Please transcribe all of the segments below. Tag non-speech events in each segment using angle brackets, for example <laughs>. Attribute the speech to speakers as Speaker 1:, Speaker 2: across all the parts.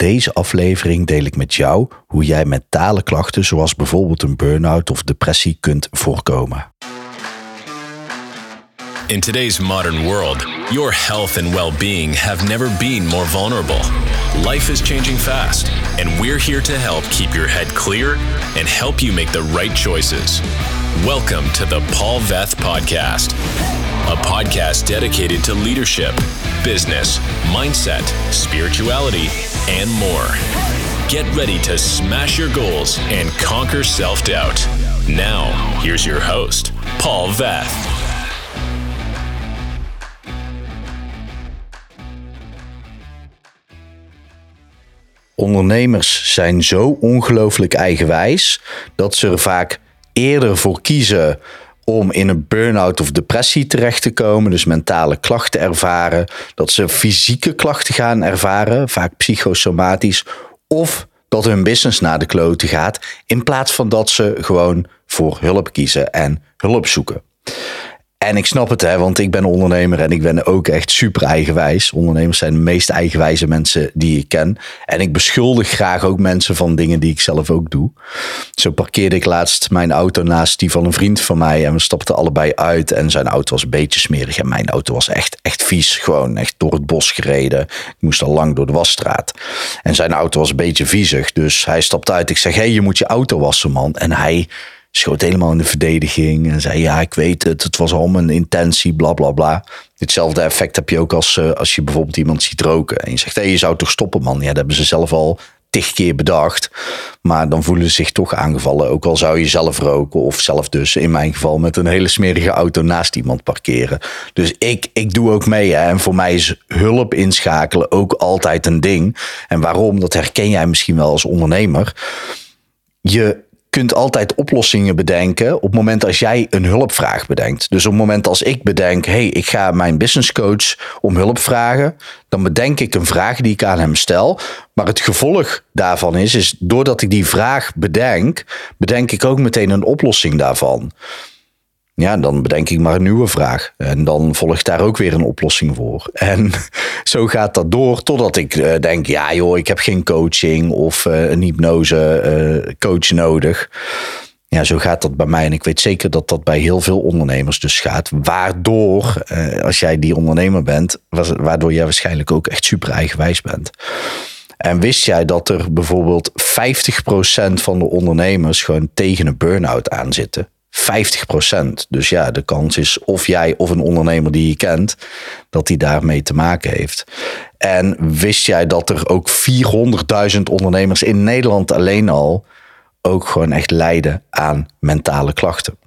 Speaker 1: deze aflevering deel ik met jou hoe jij mentale klachten zoals bijvoorbeeld een burn-out of depressie kunt voorkomen.
Speaker 2: In today's modern world, your health and well being have never been more vulnerable. Life is changing fast, and we're here to help keep your head clear and help you make the right choices. Welcome to the Paul Veth Podcast, a podcast dedicated to leadership, business, mindset, spirituality, and more. Get ready to smash your goals and conquer self doubt. Now, here's your host, Paul Veth.
Speaker 1: Ondernemers zijn zo ongelooflijk eigenwijs dat ze er vaak eerder voor kiezen om in een burn-out of depressie terecht te komen, dus mentale klachten ervaren, dat ze fysieke klachten gaan ervaren, vaak psychosomatisch, of dat hun business naar de kloten gaat, in plaats van dat ze gewoon voor hulp kiezen en hulp zoeken. En ik snap het, hè, want ik ben ondernemer en ik ben ook echt super eigenwijs. Ondernemers zijn de meest eigenwijze mensen die ik ken. En ik beschuldig graag ook mensen van dingen die ik zelf ook doe. Zo parkeerde ik laatst mijn auto naast die van een vriend van mij. En we stapten allebei uit. En zijn auto was een beetje smerig. En mijn auto was echt, echt vies. Gewoon echt door het bos gereden. Ik moest al lang door de wasstraat. En zijn auto was een beetje viezig. Dus hij stapte uit. Ik zeg, hé, hey, je moet je auto wassen, man. En hij schoot helemaal in de verdediging en zei: Ja, ik weet het, het was al mijn intentie, bla bla bla. Hetzelfde effect heb je ook als, uh, als je bijvoorbeeld iemand ziet roken en je zegt: Hé, hey, je zou toch stoppen, man? Ja, dat hebben ze zelf al tig keer bedacht. Maar dan voelen ze zich toch aangevallen. Ook al zou je zelf roken of zelf dus in mijn geval met een hele smerige auto naast iemand parkeren. Dus ik, ik doe ook mee. En voor mij is hulp inschakelen ook altijd een ding. En waarom? Dat herken jij misschien wel als ondernemer. Je kunt altijd oplossingen bedenken op het moment als jij een hulpvraag bedenkt. Dus op het moment als ik bedenk, hey, ik ga mijn business coach om hulp vragen, dan bedenk ik een vraag die ik aan hem stel. Maar het gevolg daarvan is, is doordat ik die vraag bedenk, bedenk ik ook meteen een oplossing daarvan ja, dan bedenk ik maar een nieuwe vraag. En dan volgt daar ook weer een oplossing voor. En <laughs> zo gaat dat door totdat ik uh, denk, ja joh, ik heb geen coaching of uh, een hypnose uh, coach nodig. Ja, zo gaat dat bij mij. En ik weet zeker dat dat bij heel veel ondernemers dus gaat. Waardoor, als jij die ondernemer bent, waardoor jij waarschijnlijk ook echt super eigenwijs bent. En wist jij dat er bijvoorbeeld 50% van de ondernemers gewoon tegen een burn-out aan zitten? 50%. Dus ja, de kans is of jij of een ondernemer die je kent, dat die daarmee te maken heeft. En wist jij dat er ook 400.000 ondernemers in Nederland alleen al ook gewoon echt lijden aan mentale klachten?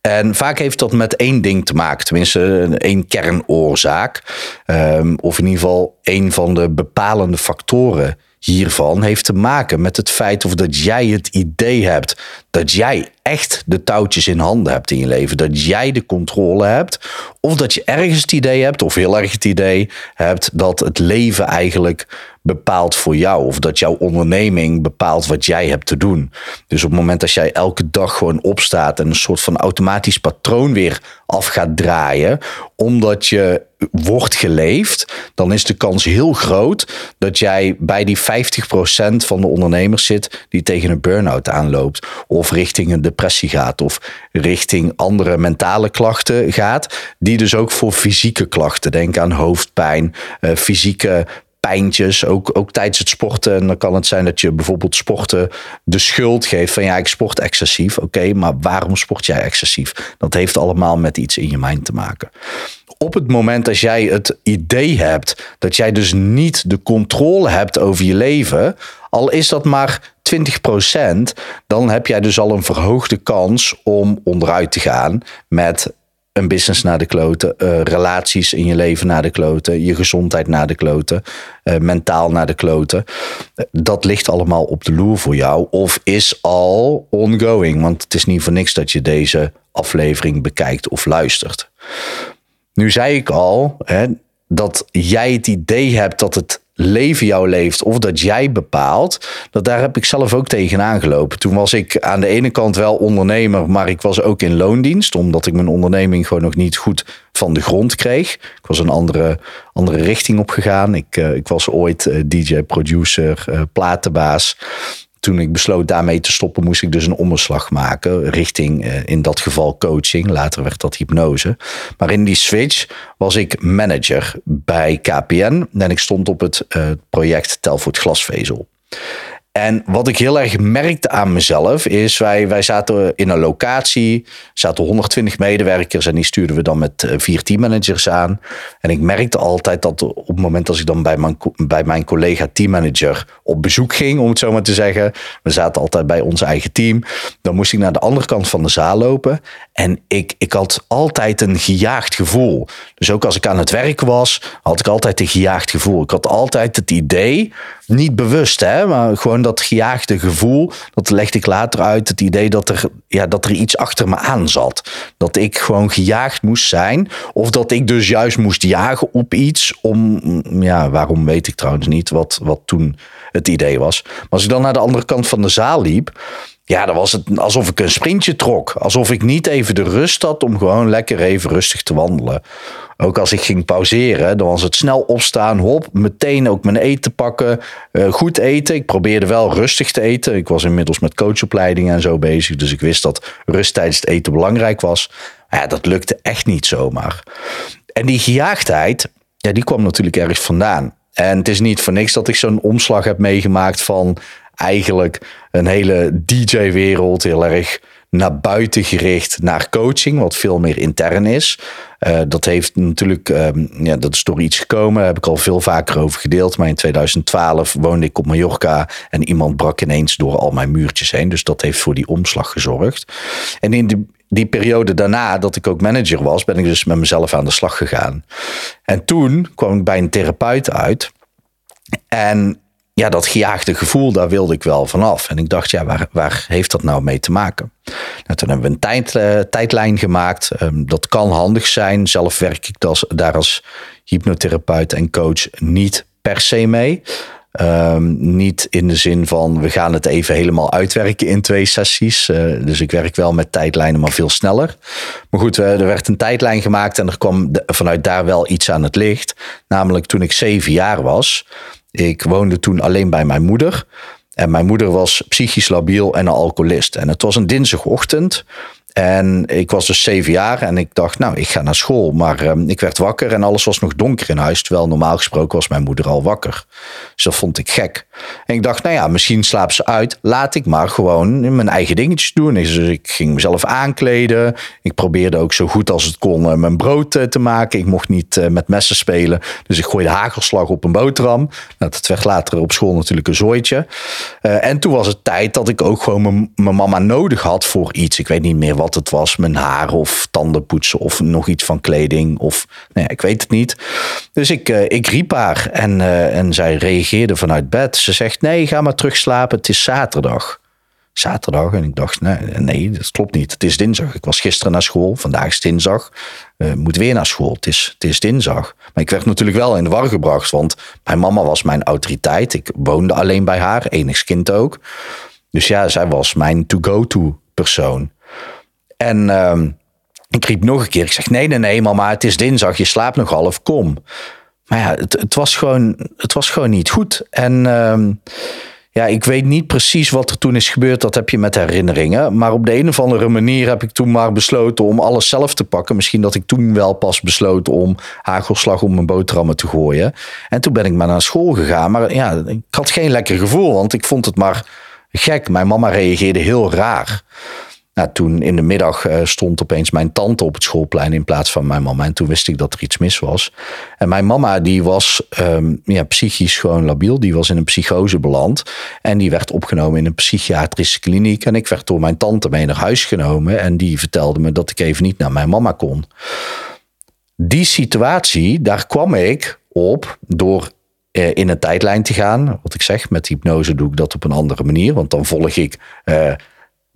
Speaker 1: En vaak heeft dat met één ding te maken, tenminste één kernoorzaak. Um, of in ieder geval een van de bepalende factoren hiervan heeft te maken met het feit of dat jij het idee hebt dat jij echt de touwtjes in handen hebt in je leven. Dat jij de controle hebt. Of dat je ergens het idee hebt, of heel erg het idee hebt, dat het leven eigenlijk bepaalt voor jou. Of dat jouw onderneming bepaalt wat jij hebt te doen. Dus op het moment dat jij elke dag gewoon opstaat en een soort van automatisch patroon weer af gaat draaien, omdat je wordt geleefd, dan is de kans heel groot dat jij bij die 50% van de ondernemers zit die tegen een burn-out aanloopt. Of richting een depressie gaat. Of richting andere mentale klachten gaat. Die dus ook voor fysieke klachten. Denk aan hoofdpijn, uh, fysieke pijntjes, ook, ook tijdens het sporten. En dan kan het zijn dat je bijvoorbeeld sporten de schuld geeft van ja, ik sport excessief. Oké, maar waarom sport jij excessief? Dat heeft allemaal met iets in je mind te maken. Op het moment dat jij het idee hebt dat jij dus niet de controle hebt over je leven, al is dat maar 20%, dan heb jij dus al een verhoogde kans om onderuit te gaan met een business naar de kloten, uh, relaties in je leven naar de kloten, je gezondheid naar de kloten, uh, mentaal naar de kloten. dat ligt allemaal op de loer voor jou of is al ongoing, want het is niet voor niks dat je deze aflevering bekijkt of luistert. Nu zei ik al hè, dat jij het idee hebt dat het leven jou leeft of dat jij bepaalt, dat daar heb ik zelf ook tegenaan gelopen. Toen was ik aan de ene kant wel ondernemer, maar ik was ook in loondienst, omdat ik mijn onderneming gewoon nog niet goed van de grond kreeg. Ik was een andere, andere richting op gegaan. Ik, uh, ik was ooit uh, DJ, producer, uh, platenbaas toen ik besloot daarmee te stoppen, moest ik dus een omslag maken richting uh, in dat geval coaching. Later werd dat hypnose. Maar in die switch was ik manager bij KPN en ik stond op het uh, project Telvoort Glasvezel. En wat ik heel erg merkte aan mezelf is, wij, wij zaten in een locatie, zaten 120 medewerkers en die stuurden we dan met eh, vier teammanagers aan. En ik merkte altijd dat op het moment dat ik dan bij mijn, bij mijn collega teammanager op bezoek ging, om het zo maar te zeggen, we zaten altijd bij ons eigen team, dan moest ik naar de andere kant van de zaal lopen. En ik, ik had altijd een gejaagd gevoel. Dus ook als ik aan het werk was, had ik altijd een gejaagd gevoel. Ik had altijd het idee, niet bewust hè, maar gewoon dat gejaagde gevoel, dat legde ik later uit. Het idee dat er, ja, dat er iets achter me aan zat. Dat ik gewoon gejaagd moest zijn. Of dat ik dus juist moest jagen op iets. Om, ja, waarom weet ik trouwens niet wat, wat toen het idee was. Maar als ik dan naar de andere kant van de zaal liep. Ja, dan was het alsof ik een sprintje trok. Alsof ik niet even de rust had om gewoon lekker even rustig te wandelen. Ook als ik ging pauzeren, dan was het snel opstaan, hop, meteen ook mijn eten pakken. Uh, goed eten. Ik probeerde wel rustig te eten. Ik was inmiddels met coachopleidingen en zo bezig. Dus ik wist dat rust tijdens het eten belangrijk was. Maar ja, dat lukte echt niet zomaar. En die gejaagdheid, ja, die kwam natuurlijk ergens vandaan. En het is niet voor niks dat ik zo'n omslag heb meegemaakt van eigenlijk een hele DJ-wereld, heel erg naar buiten gericht naar coaching, wat veel meer intern is. Uh, dat heeft natuurlijk, um, ja, dat is door iets gekomen, daar heb ik al veel vaker over gedeeld. Maar in 2012 woonde ik op Mallorca en iemand brak ineens door al mijn muurtjes heen. Dus dat heeft voor die omslag gezorgd. En in die, die periode daarna, dat ik ook manager was, ben ik dus met mezelf aan de slag gegaan. En toen kwam ik bij een therapeut uit. En ja, dat gejaagde gevoel, daar wilde ik wel vanaf. En ik dacht, ja, waar, waar heeft dat nou mee te maken? Nou, toen hebben we een uh, tijdlijn gemaakt. Um, dat kan handig zijn. Zelf werk ik als, daar als hypnotherapeut en coach niet per se mee. Um, niet in de zin van we gaan het even helemaal uitwerken in twee sessies. Uh, dus ik werk wel met tijdlijnen, maar veel sneller. Maar goed, uh, er werd een tijdlijn gemaakt en er kwam vanuit daar wel iets aan het licht. Namelijk toen ik zeven jaar was. Ik woonde toen alleen bij mijn moeder. En mijn moeder was psychisch labiel en een alcoholist. En het was een dinsdagochtend. En ik was dus zeven jaar en ik dacht, nou, ik ga naar school. Maar um, ik werd wakker en alles was nog donker in huis. Terwijl normaal gesproken was mijn moeder al wakker. Dus dat vond ik gek. En ik dacht, nou ja, misschien slaapt ze uit. Laat ik maar gewoon mijn eigen dingetjes doen. Dus ik ging mezelf aankleden. Ik probeerde ook zo goed als het kon uh, mijn brood uh, te maken. Ik mocht niet uh, met messen spelen. Dus ik gooide hagelslag op een boterham. Nou, dat werd later op school natuurlijk een zooitje. en toen was het tijd dat ik ook gewoon mijn mama nodig had voor iets. Ik weet niet meer wat het was. Mijn haar of tanden poetsen of nog iets van kleding. Of nou ja, ik weet het niet. Dus ik, ik riep haar en, en zij reageerde vanuit bed. Ze zegt nee, ga maar terug slapen. Het is zaterdag. Zaterdag. En ik dacht, nee, nee, dat klopt niet. Het is dinsdag. Ik was gisteren naar school. Vandaag is dinsdag. Uh, moet weer naar school. Het is, het is dinsdag. Maar ik werd natuurlijk wel in de war gebracht. Want mijn mama was mijn autoriteit. Ik woonde alleen bij haar. Enigs kind ook. Dus ja, zij was mijn to-go-to persoon. En uh, ik riep nog een keer. Ik zeg, nee, nee, nee, mama, het is dinsdag. Je slaapt nog half, kom. Maar ja, het, het, was, gewoon, het was gewoon niet goed. En uh, ja, ik weet niet precies wat er toen is gebeurd. Dat heb je met herinneringen. Maar op de een of andere manier heb ik toen maar besloten om alles zelf te pakken. Misschien dat ik toen wel pas besloten om hagelslag om mijn boterhammen te gooien. En toen ben ik maar naar school gegaan. Maar ja, ik had geen lekker gevoel, want ik vond het maar gek. Mijn mama reageerde heel raar. Nou, toen in de middag uh, stond opeens mijn tante op het schoolplein in plaats van mijn mama. En toen wist ik dat er iets mis was. En mijn mama die was um, ja, psychisch gewoon labiel. Die was in een psychose beland. En die werd opgenomen in een psychiatrische kliniek. En ik werd door mijn tante mee naar huis genomen. En die vertelde me dat ik even niet naar mijn mama kon. Die situatie, daar kwam ik op door uh, in een tijdlijn te gaan. Wat ik zeg, met hypnose doe ik dat op een andere manier. Want dan volg ik... Uh,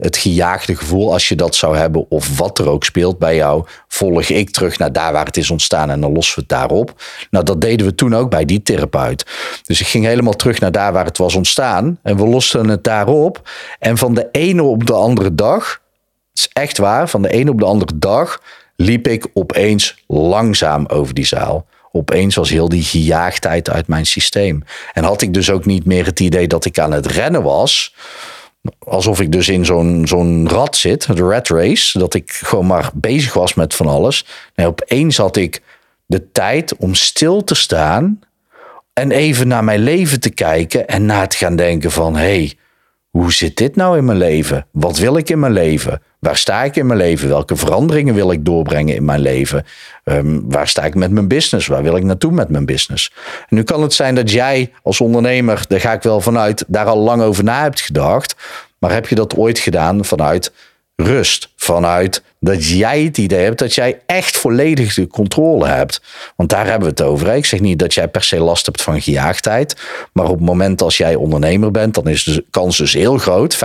Speaker 1: het gejaagde gevoel, als je dat zou hebben, of wat er ook speelt bij jou, volg ik terug naar daar waar het is ontstaan en dan lossen we het daarop. Nou, dat deden we toen ook bij die therapeut. Dus ik ging helemaal terug naar daar waar het was ontstaan en we losten het daarop. En van de ene op de andere dag, is echt waar, van de ene op de andere dag liep ik opeens langzaam over die zaal opeens was heel die gejaagdheid uit mijn systeem. En had ik dus ook niet meer het idee dat ik aan het rennen was. Alsof ik dus in zo'n zo'n rat zit, de rat race. Dat ik gewoon maar bezig was met van alles. Nee, opeens had ik de tijd om stil te staan. En even naar mijn leven te kijken. En na te gaan denken van... hé, hey, hoe zit dit nou in mijn leven? Wat wil ik in mijn leven? Waar sta ik in mijn leven? Welke veranderingen wil ik doorbrengen in mijn leven? Um, waar sta ik met mijn business? Waar wil ik naartoe met mijn business? Nu kan het zijn dat jij als ondernemer, daar ga ik wel vanuit, daar al lang over na hebt gedacht. Maar heb je dat ooit gedaan vanuit rust. Vanuit dat jij het idee hebt dat jij echt volledig de controle hebt. Want daar hebben we het over. Ik zeg niet dat jij per se last hebt van gejaagdheid. Maar op het moment als jij ondernemer bent, dan is de kans dus heel groot, 50%,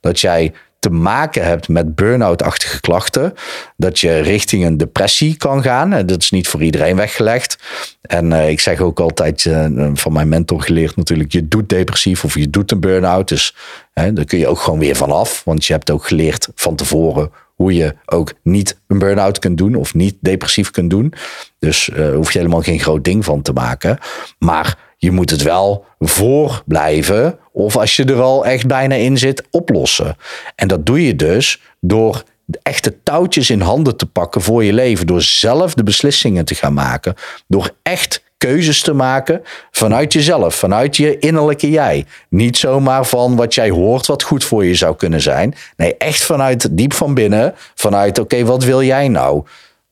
Speaker 1: dat jij te maken hebt met burn-out-achtige klachten, dat je richting een depressie kan gaan. Dat is niet voor iedereen weggelegd. En uh, ik zeg ook altijd uh, van mijn mentor geleerd natuurlijk, je doet depressief of je doet een burn-out. Dus uh, daar kun je ook gewoon weer vanaf. Want je hebt ook geleerd van tevoren hoe je ook niet een burn-out kunt doen of niet depressief kunt doen. Dus uh, hoef je helemaal geen groot ding van te maken. Maar je moet het wel voor blijven. Of als je er al echt bijna in zit, oplossen. En dat doe je dus door de echte touwtjes in handen te pakken voor je leven. Door zelf de beslissingen te gaan maken. Door echt keuzes te maken vanuit jezelf, vanuit je innerlijke jij. Niet zomaar van wat jij hoort wat goed voor je zou kunnen zijn. Nee, echt vanuit diep van binnen. Vanuit oké, wat wil jij nou?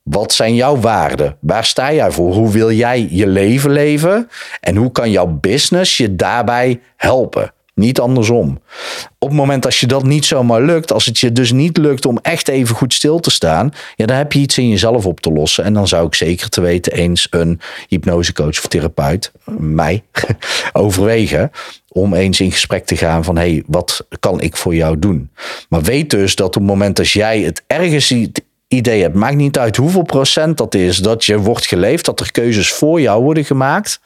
Speaker 1: Wat zijn jouw waarden? Waar sta jij voor? Hoe wil jij je leven leven? En hoe kan jouw business je daarbij helpen? Niet andersom. Op het moment als je dat niet zomaar lukt, als het je dus niet lukt om echt even goed stil te staan, ja, dan heb je iets in jezelf op te lossen. En dan zou ik zeker te weten eens een hypnosecoach of therapeut, mij, <laughs> overwegen om eens in gesprek te gaan van hé, hey, wat kan ik voor jou doen? Maar weet dus dat op het moment als jij het ergens idee hebt. Maakt niet uit hoeveel procent dat is dat je wordt geleefd, dat er keuzes voor jou worden gemaakt.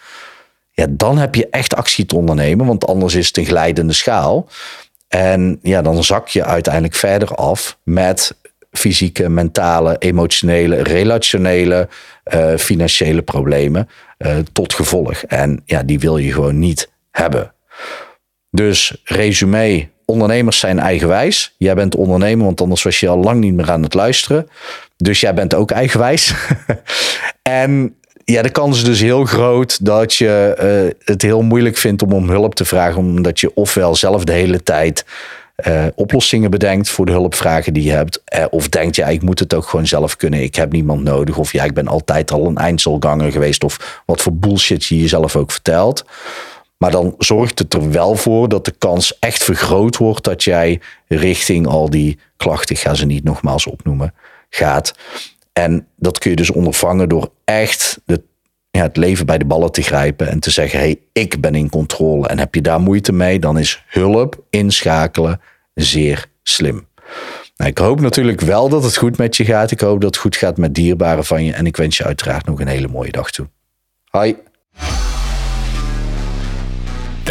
Speaker 1: Ja, dan heb je echt actie te ondernemen, want anders is het een glijdende schaal. En ja, dan zak je uiteindelijk verder af met fysieke, mentale, emotionele, relationele, uh, financiële problemen uh, tot gevolg. En ja, die wil je gewoon niet hebben. Dus resume, ondernemers zijn eigenwijs. Jij bent ondernemer, want anders was je al lang niet meer aan het luisteren. Dus jij bent ook eigenwijs. <laughs> en ja, de kans is dus heel groot dat je uh, het heel moeilijk vindt om om hulp te vragen. Omdat je ofwel zelf de hele tijd uh, oplossingen bedenkt voor de hulpvragen die je hebt. Uh, of denkt, ja, ik moet het ook gewoon zelf kunnen. Ik heb niemand nodig. Of ja, ik ben altijd al een eindselganger geweest. Of wat voor bullshit je jezelf ook vertelt. Maar dan zorgt het er wel voor dat de kans echt vergroot wordt dat jij richting al die klachten, ze niet nogmaals opnoemen, gaat. En dat kun je dus ondervangen door echt de, ja, het leven bij de ballen te grijpen en te zeggen: hé, hey, ik ben in controle. En heb je daar moeite mee, dan is hulp inschakelen zeer slim. Nou, ik hoop natuurlijk wel dat het goed met je gaat. Ik hoop dat het goed gaat met dierbaren van je. En ik wens je uiteraard nog een hele mooie dag toe. Hoi.